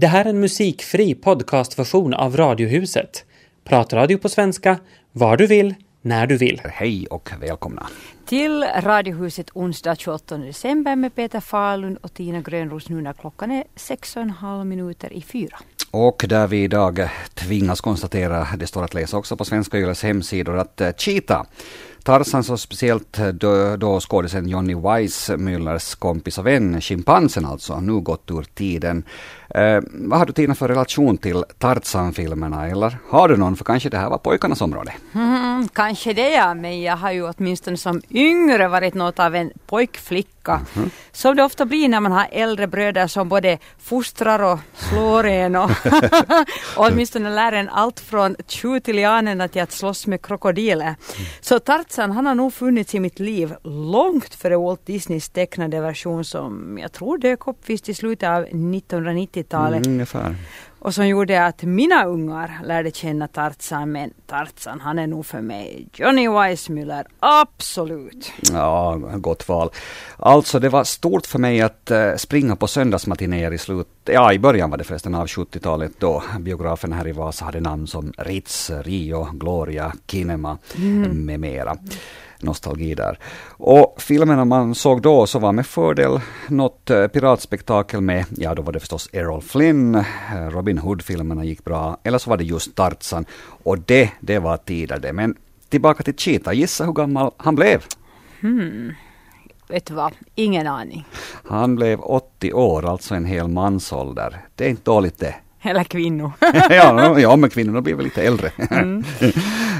Det här är en musikfri podcastversion av Radiohuset. Pratradio på svenska, var du vill, när du vill. Hej och välkomna. Till Radiohuset onsdag 28 december med Peter Falun och Tina Grönros nu när klockan är sex och en halv minuter i fyra. Och där vi idag tvingas konstatera, det står att läsa också på Svenska Yles hemsidor, att eh, Cheetah Tarzan så speciellt då, då skådisen Johnny Weissmullers kompis och vän, schimpansen alltså, nu gått ur tiden. Eh, vad har du Tina för relation till Tarzan-filmerna eller har du någon? För kanske det här var pojkarnas område? Mm, kanske det ja, men jag har ju åtminstone som yngre varit något av en pojkflicka. Mm. Som det ofta blir när man har äldre bröder som både fostrar och slår en och, och åtminstone lär en allt från tju till lianerna till att slåss med krokodiler. Mm. Så Tarzan han har nog funnits i mitt liv långt före Walt Disneys tecknade version som jag tror dök upp visst i slutet av 1990-talet. Mm, ungefär. Och som gjorde att mina ungar lärde känna Tarzan. Men Tarzan han är nog för mig Johnny Weissmuller, absolut. Ja, gott val. Alltså det var stort för mig att uh, springa på söndagsmatinéer i slut, ja i början var det förresten av 70-talet då biograferna här i Vasa hade namn som Ritz, Rio, Gloria, Kinema mm. med mera nostalgi där. Och filmerna man såg då så var med fördel något eh, piratspektakel med, ja då var det förstås Errol Flynn, eh, Robin Hood-filmerna gick bra, eller så var det just Tarzan. Och det, det var tider det. Men tillbaka till Cheetah, gissa hur gammal han blev? Hmm. Vet du vad, ingen aning. Han blev 80 år, alltså en hel mansålder. Det är inte dåligt det. Eller kvinnor. ja, ja, men kvinnorna blir väl lite äldre. Mm.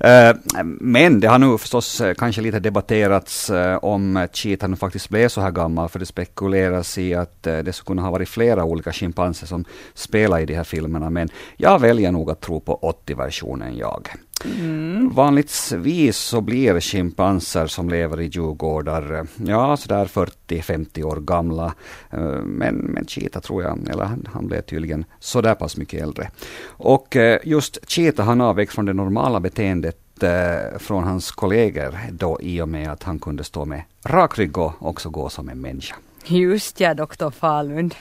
Eh, men det har nu förstås eh, kanske lite debatterats eh, om Cheetah nu faktiskt blev så här gammal, för det spekuleras i att det skulle kunna ha varit flera olika schimpanser som spelar i de här filmerna, men jag väljer nog att tro på 80-versionen jag. Mm. Vanligtvis så blir schimpanser som lever i djurgårdar, ja sådär 40-50 år gamla. Eh, men, men Cheetah tror jag, eller han, han blev tydligen sådär pass mycket äldre. Och eh, just Cheetah han avvek från det normala beteendet eh, från hans kollegor då i och med att han kunde stå med rak rygg och också gå som en människa. Just ja, doktor Falund,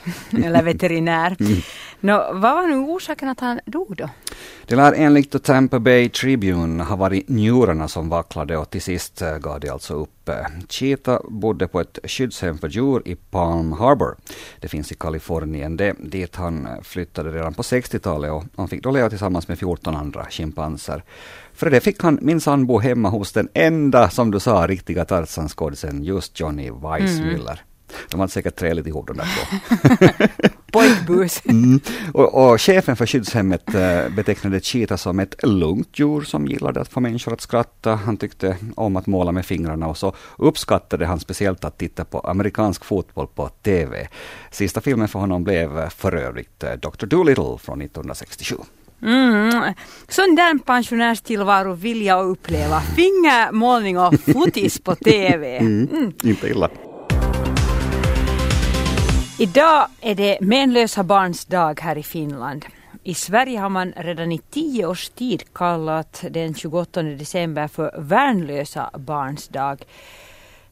eller veterinär. Mm. Nå, vad var nu orsaken att han dog då? Det lär enligt Tampa Bay Tribune ha varit njurarna som vacklade och till sist eh, gav det alltså upp. Cheetah bodde på ett skyddshem för djur i Palm Harbor. Det finns i Kalifornien. Det, dit han flyttade redan på 60-talet och han fick då leva tillsammans med 14 andra schimpanser. För det fick han minsann bo hemma hos den enda, som du sa, riktiga Tarzan-skådisen, just Johnny Weissmuller. Mm. De hade säkert trevligt ihop de där två. Pojkbus. mm. och, och, chefen för skyddshemmet äh, betecknade Cheetah som ett lugnt djur som gillade att få människor att skratta. Han tyckte om att måla med fingrarna och så uppskattade han speciellt att titta på amerikansk fotboll på TV. Sista filmen för honom blev för övrigt äh, Dr. Dolittle från 1967. Mm. Sån där pensionärstillvaro vill jag uppleva. Fingermålning och fotis på TV. Mm. Mm. Inte illa. Idag är det menlösa barns dag här i Finland. I Sverige har man redan i tio års tid kallat den 28 december för värnlösa barns dag.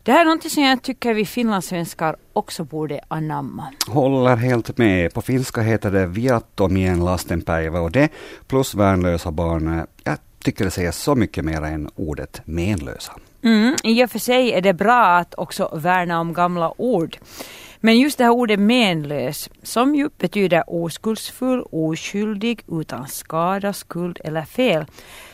Det här är något som jag tycker vi finlandssvenskar också borde anamma. Håller helt med. På finska heter det viattomien lastenpäivä och det plus värnlösa barn, jag tycker det säger så mycket mer än ordet menlösa. Mm, I och för sig är det bra att också värna om gamla ord. Men just det här ordet menlös, som ju betyder oskuldsfull, oskyldig, utan skada, skuld eller fel,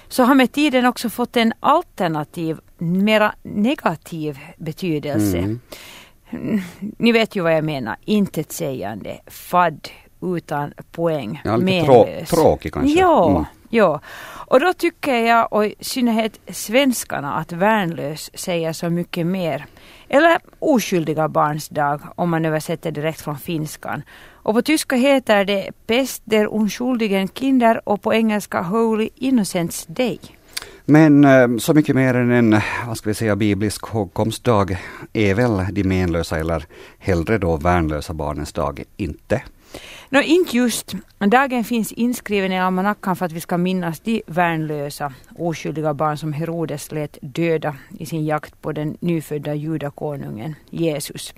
så har med tiden också fått en alternativ, mera negativ betydelse. Mm. Ni vet ju vad jag menar, intetsägande, fadd, utan poäng, ja, lite trå tråkig kanske. Ja, mm ja. Och då tycker jag, och i synnerhet svenskarna, att värnlös säger så mycket mer. Eller oskyldiga barns dag om man översätter direkt från finskan. Och på tyska heter det Pest der unschuldigen Kinder och på engelska Holy Innocents Day. Men eh, så mycket mer än en, vad ska vi säga, biblisk hågkomstdag är väl de menlösa eller hellre då värnlösa barnens dag inte? No, inte just. Dagen finns inskriven i almanackan för att vi ska minnas de värnlösa, oskyldiga barn som Herodes lät döda i sin jakt på den nyfödda judakonungen Jesus.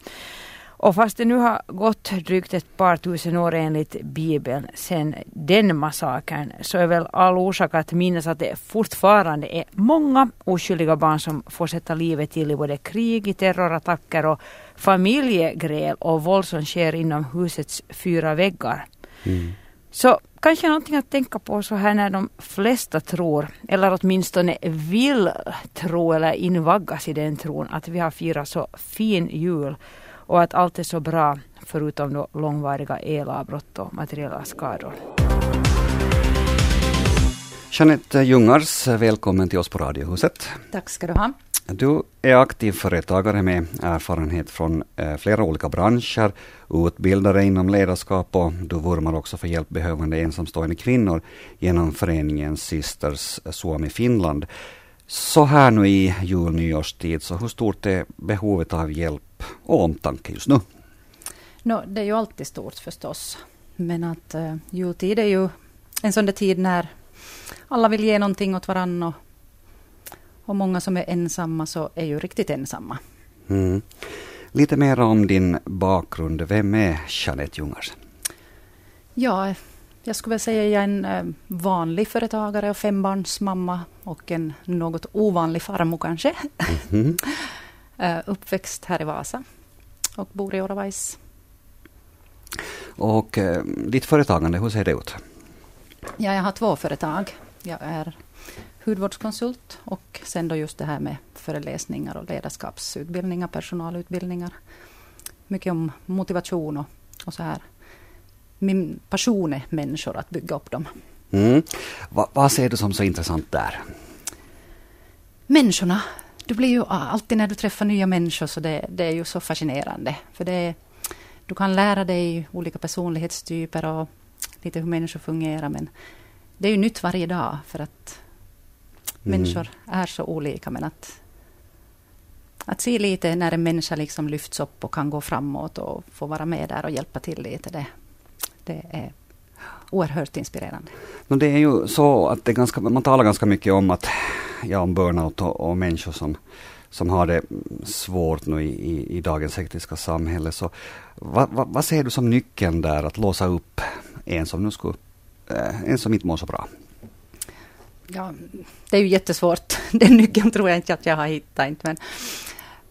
Och fast det nu har gått drygt ett par tusen år enligt Bibeln sedan den massakern så är väl all orsak att minnas att det fortfarande är många oskyldiga barn som får sätta livet till i både krig, i terrorattacker och familjegräl och våld som sker inom husets fyra väggar. Mm. Så kanske någonting att tänka på så här när de flesta tror, eller åtminstone vill tro eller invaggas i den tron att vi har firat så fin jul och att allt är så bra förutom då långvariga elavbrott och materiella skador. Jeanette Ljungars, välkommen till oss på Radiohuset. Tack ska du ha. Du är aktiv företagare med erfarenhet från eh, flera olika branscher, utbildare inom ledarskap och du vurmar också för hjälpbehövande ensamstående kvinnor genom föreningen Sisters Suomi Finland. Så här nu i jul nyårstid, så hur stort är behovet av hjälp och omtanke just nu? No, det är ju alltid stort förstås. Men att uh, jultid är ju en sån där tid när alla vill ge någonting åt varandra och, och många som är ensamma så är ju riktigt ensamma. Mm. Lite mer om din bakgrund. Vem är Jeanette Ljungars? Ja, jag skulle väl säga jag är en eh, vanlig företagare och fembarnsmamma och en något ovanlig farmor kanske. Mm -hmm. Uppväxt här i Vasa och bor i Oravais. Och eh, ditt företagande, hur ser det ut? Ja, jag har två företag. Jag är hudvårdskonsult och sen då just det här med föreläsningar och ledarskapsutbildningar, personalutbildningar. Mycket om motivation och, och så här min passion är människor, att bygga upp dem. Mm. Va, vad ser du som så intressant där? Människorna. Du blir ju alltid när du träffar nya människor så det, det är ju så fascinerande. För det, du kan lära dig olika personlighetstyper och lite hur människor fungerar men det är ju nytt varje dag för att mm. människor är så olika men att att se lite när en människa liksom lyfts upp och kan gå framåt och få vara med där och hjälpa till lite. Det, det är oerhört inspirerande. Men det är ju så att det ganska, man talar ganska mycket om att ja, om burnout och, och människor som, som har det svårt nu i, i, i dagens hektiska samhälle. Så vad, va, vad, ser du som nyckeln där att låsa upp en som nu skulle, eh, en som inte mår så bra? Ja, det är ju jättesvårt. Den nyckeln tror jag inte att jag har hittat. Inte, men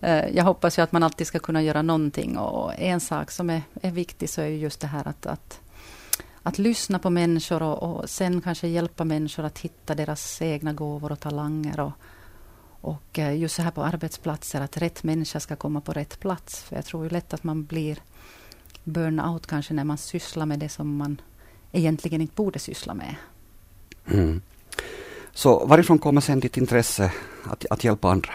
eh, jag hoppas ju att man alltid ska kunna göra någonting och en sak som är, är viktig så är just det här att, att, att lyssna på människor och, och sen kanske hjälpa människor att hitta deras egna gåvor och talanger. Och, och eh, just så här på arbetsplatser, att rätt människa ska komma på rätt plats. För jag tror ju lätt att man blir burnout kanske när man sysslar med det som man egentligen inte borde syssla med. Mm. Så varifrån kommer sen ditt intresse att, att hjälpa andra?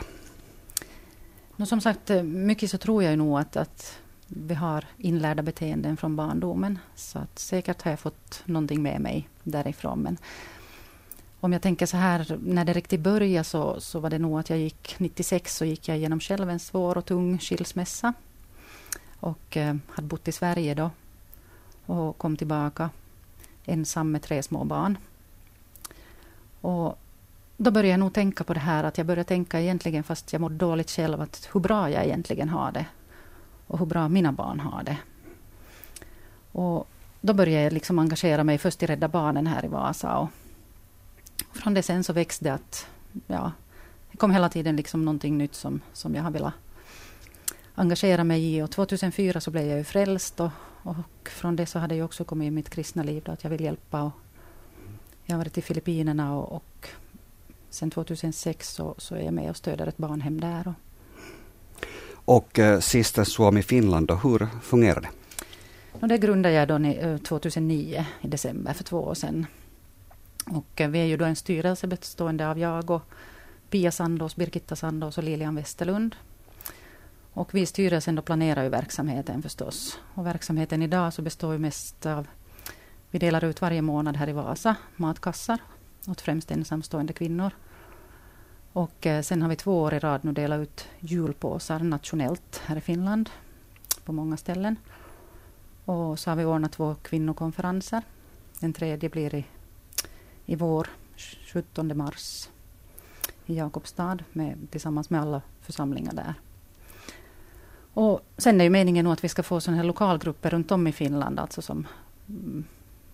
No, som sagt, eh, mycket så tror jag nog att, att vi har inlärda beteenden från barndomen. Så att säkert har jag fått någonting med mig därifrån. Men om jag tänker så här, när det riktigt började så, så var det nog att jag gick 96 så gick jag igenom själv en svår och tung skilsmässa. Och eh, hade bott i Sverige då. Och kom tillbaka ensam med tre små barn. Och då började jag nog tänka på det här att jag började tänka egentligen fast jag mådde dåligt själv att hur bra jag egentligen har det. Och hur bra mina barn har det. Och då började jag liksom engagera mig först i Rädda Barnen här i Vasa. Och från det sen så växte det att ja, det kom hela tiden liksom någonting nytt som, som jag har velat engagera mig i. Och 2004 så blev jag ju frälst och, och från det så hade jag också kommit i mitt kristna liv då, att jag vill hjälpa. Och jag har varit i Filippinerna och, och Sen 2006 så, så är jag med och stöder ett barnhem där. Och, och eh, Sista Suomi Finland, då, hur fungerar det? Och det grundade jag då 2009 eh, i december för två år sedan. Och eh, vi är ju då en styrelse bestående av jag och Pia Sandås, Birgitta Sandås och Lilian Westerlund. Och vi i styrelsen då planerar ju verksamheten förstås. Och verksamheten idag så består ju mest av vi delar ut varje månad här i Vasa matkassar åt främst ensamstående kvinnor. Och eh, sen har vi två år i rad nu delat ut julpåsar nationellt här i Finland på många ställen. Och så har vi ordnat två kvinnokonferenser. Den tredje blir i, i vår, 17 mars i Jakobstad med, tillsammans med alla församlingar där. Och sen är ju meningen att vi ska få sådana här lokalgrupper runt om i Finland. Alltså som, mm,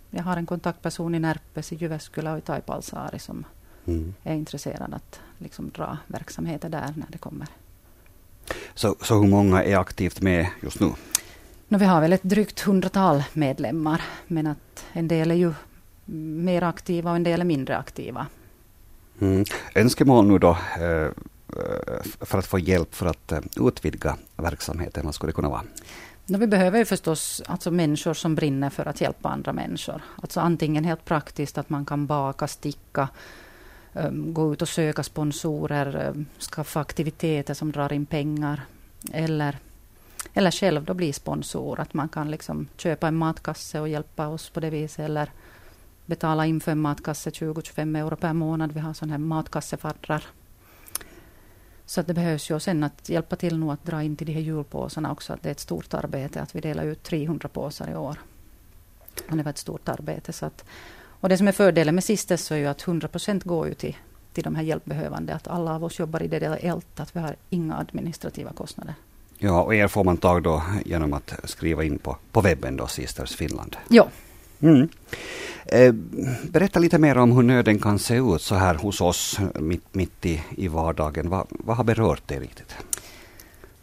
jag har en kontaktperson i Närpes, i Jyväskylä och i Taipalsaari som mm. är intresserad att liksom dra verksamheter där när det kommer. Så, så hur många är aktivt med just nu? No, vi har väl ett drygt hundratal medlemmar, men att en del är ju mer aktiva och en del är mindre aktiva. Mm. Önskemål nu då eh, för att få hjälp för att eh, utvidga verksamheten, vad skulle det kunna vara? No, vi behöver ju förstås alltså människor som brinner för att hjälpa andra människor. Alltså antingen helt praktiskt att man kan baka, sticka, Ehm, gå ut och söka sponsorer, ehm, skaffa aktiviteter som drar in pengar. Eller, eller själv då bli sponsor, att man kan liksom köpa en matkasse och hjälpa oss på det viset. Eller betala in för en matkasse 20-25 euro per månad. Vi har sådana här matkassefaddrar. Så det behövs ju sen att hjälpa till nu att dra in till de här julpåsarna också. Att det är ett stort arbete att vi delar ut 300 påsar i år. Och det var ett stort arbete. Så att, och det som är fördelen med Sisters är ju att 100 procent går ju till, till de här hjälpbehövande. Att alla av oss jobbar i det där ELT, att vi har inga administrativa kostnader. Ja, och er får man tag då genom att skriva in på, på webben då, Sisters Finland. Ja. Mm. Eh, berätta lite mer om hur nöden kan se ut så här hos oss mitt, mitt i, i vardagen. Va, vad har berört dig riktigt?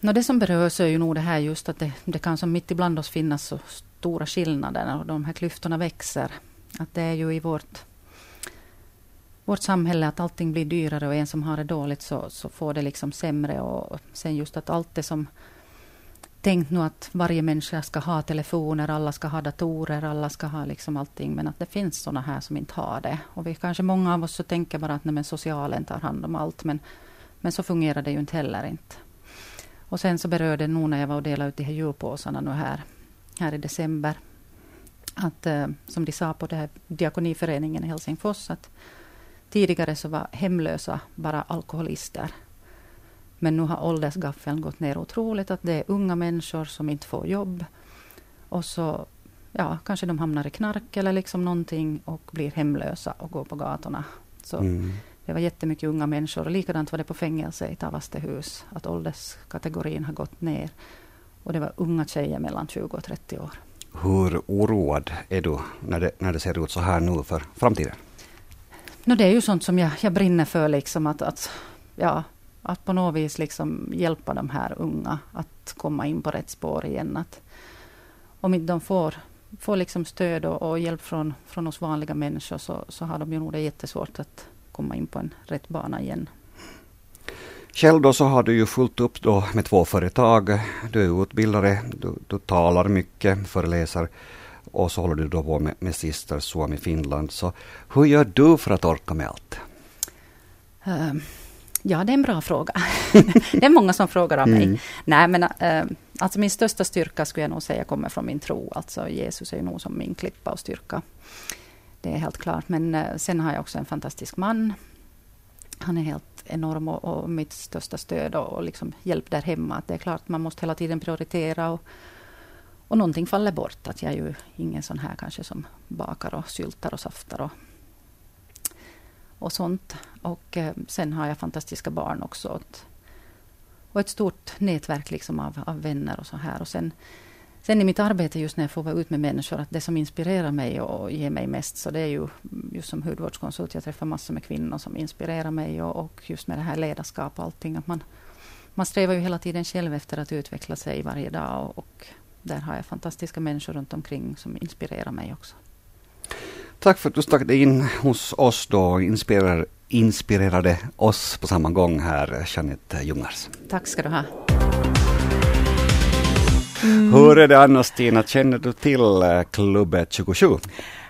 No, det som berörs är ju nog det här just att det, det kan som mitt ibland oss finnas så stora skillnader och de här klyftorna växer. Att det är ju i vårt, vårt samhälle att allting blir dyrare och en som har det dåligt så, så får det liksom sämre och sen just att allt det som tänkt nu att varje människa ska ha telefoner, alla ska ha datorer, alla ska ha liksom allting. Men att det finns sådana här som inte har det. Och vi kanske många av oss så tänker bara att nej, men socialen tar hand om allt. Men, men så fungerar det ju inte heller inte. Och sen så berörde det nog när jag var och delade ut de här julpåsarna nu här, här i december. Att, eh, som de sa på det här diakoniföreningen i Helsingfors, att tidigare så var hemlösa bara alkoholister. Men nu har åldersgaffeln gått ner otroligt. Att det är unga människor som inte får jobb. Och så ja, kanske de hamnar i knark eller liksom någonting och blir hemlösa och går på gatorna. Så mm. Det var jättemycket unga människor. Och likadant var det på fängelse i Tavastehus. Att ålderskategorin har gått ner. Och det var unga tjejer mellan 20 och 30 år. Hur oroad är du när det, när det ser ut så här nu för framtiden? No, det är ju sånt som jag, jag brinner för. Liksom att, att, ja, att på något vis liksom hjälpa de här unga att komma in på rätt spår igen. Att om inte de får, får liksom stöd och, och, hjälp från, från oss vanliga människor så, så har de ju nog det jättesvårt att komma in på en rätt bana igen. Själv då så har du ju fullt upp då med två företag. Du är utbildare, du, du talar mycket, föreläser och så håller du då på med, med Sisters Suomi Finland. Så hur gör du för att orka med allt? Um Ja, det är en bra fråga. det är många som frågar om mig. Mm. Nej, men äh, alltså min största styrka skulle jag nog säga kommer från min tro. Alltså Jesus är ju nog som min klippa och styrka. Det är helt klart. Men äh, sen har jag också en fantastisk man. Han är helt enorm och, och mitt största stöd och, och liksom hjälp där hemma. det är klart, man måste hela tiden prioritera. Och, och någonting faller bort. Att jag är ju ingen sån här kanske som bakar och syltar och saftar och och sånt. Och eh, sen har jag fantastiska barn också. Och, och ett stort nätverk liksom av, av vänner och så här. Och sen, sen i mitt arbete just när jag får vara ut med människor, att det som inspirerar mig och ger mig mest, så det är ju just som hudvårdskonsult, jag träffar massor med kvinnor som inspirerar mig och, och just med det här ledarskap och allting. Att man, man strävar ju hela tiden själv efter att utveckla sig varje dag och, och där har jag fantastiska människor runt omkring som inspirerar mig också. Tack för att du stack dig in hos oss då och inspirerar, inspirerade oss på samma gång här, Jeanette Ljungars. Tack ska du ha. Mm. Hur är det annars Tina, känner du till eh, Klubbet 27?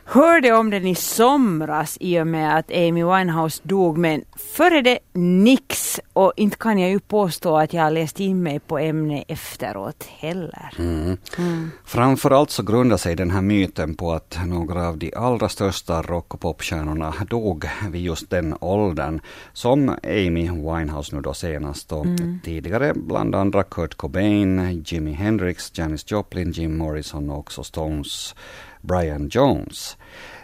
Hörde om den i somras i och med att Amy Winehouse dog men före det nix och inte kan jag ju påstå att jag har läst in mig på ämnet efteråt heller. Mm. Mm. Framförallt så grundar sig den här myten på att några av de allra största rock och popstjärnorna dog vid just den åldern som Amy Winehouse nu då senast och mm. tidigare bland andra Kurt Cobain, Jimi Hendrix, Janis Joplin, Jim Morrison och också Stones Brian Jones.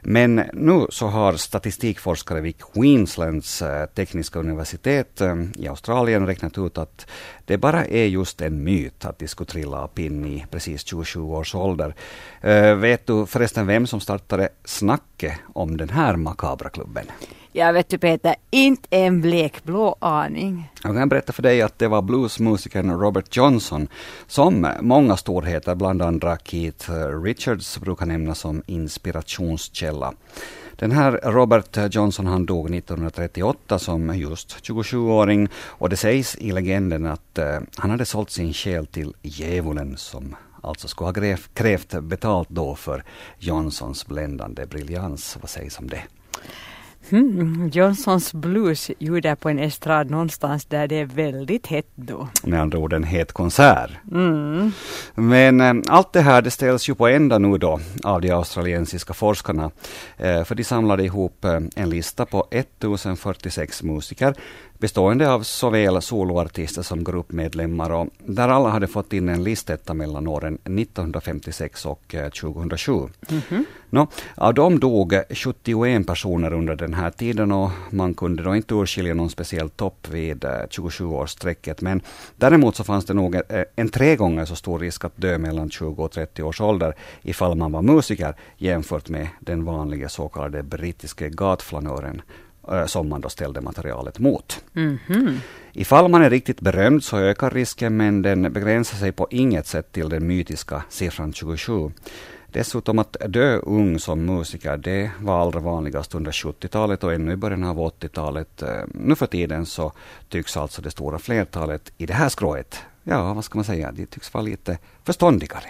Men nu så har statistikforskare vid Queenslands eh, tekniska universitet eh, i Australien räknat ut att det bara är just en myt att de skulle trilla av pinn i precis 27 års ålder. Uh, vet du förresten vem som startade snacket om den här makabra klubben? Jag vet du Peter, inte en blekblå aning. Jag kan berätta för dig att det var bluesmusikern Robert Johnson som många storheter, bland andra Keith Richards, brukar nämna som inspirationskälla. Den här Robert Johnson han dog 1938 som just 27-åring och det sägs i legenden att uh, han hade sålt sin själ till djävulen som alltså skulle ha krävt betalt då för Johnsons bländande briljans. Vad sägs om det? Hmm, Johnsons Blues gjorde på en estrad någonstans där det är väldigt hett då. Med andra ord en het konsert. Mm. Men eh, allt det här det ställs ju på ända nu då av de australiensiska forskarna. Eh, för de samlade ihop eh, en lista på 1046 musiker bestående av såväl soloartister som gruppmedlemmar och där alla hade fått in en listetta mellan åren 1956 och 2007. Mm -hmm. Nå, av dem dog 71 personer under den här tiden och man kunde då inte urskilja någon speciell topp vid 27-årsstrecket. Men däremot så fanns det nog en tre gånger så stor risk att dö mellan 20 och 30 års ålder ifall man var musiker jämfört med den vanliga så kallade brittiska gatflanören Eh, som man då ställde materialet mot. Mm -hmm. Ifall man är riktigt berömd så ökar risken men den begränsar sig på inget sätt till den mytiska siffran 27. Dessutom att dö ung som musiker, det var allra vanligast under 70-talet och ännu i början av 80-talet. Eh, nu för tiden så tycks alltså det stora flertalet i det här skrået, ja vad ska man säga, de tycks vara lite förståndigare.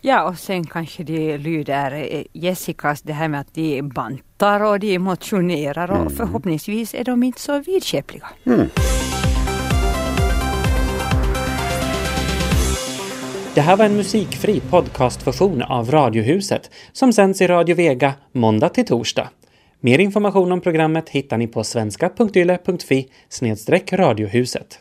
Ja, och sen kanske de lyder eh, Jessicas det här med att de bantar och de motionerar och mm. förhoppningsvis är de inte så vidskepliga. Mm. Det här var en musikfri podcastversion av Radiohuset som sänds i Radio Vega måndag till torsdag. Mer information om programmet hittar ni på svenska.yle.fi radiohuset.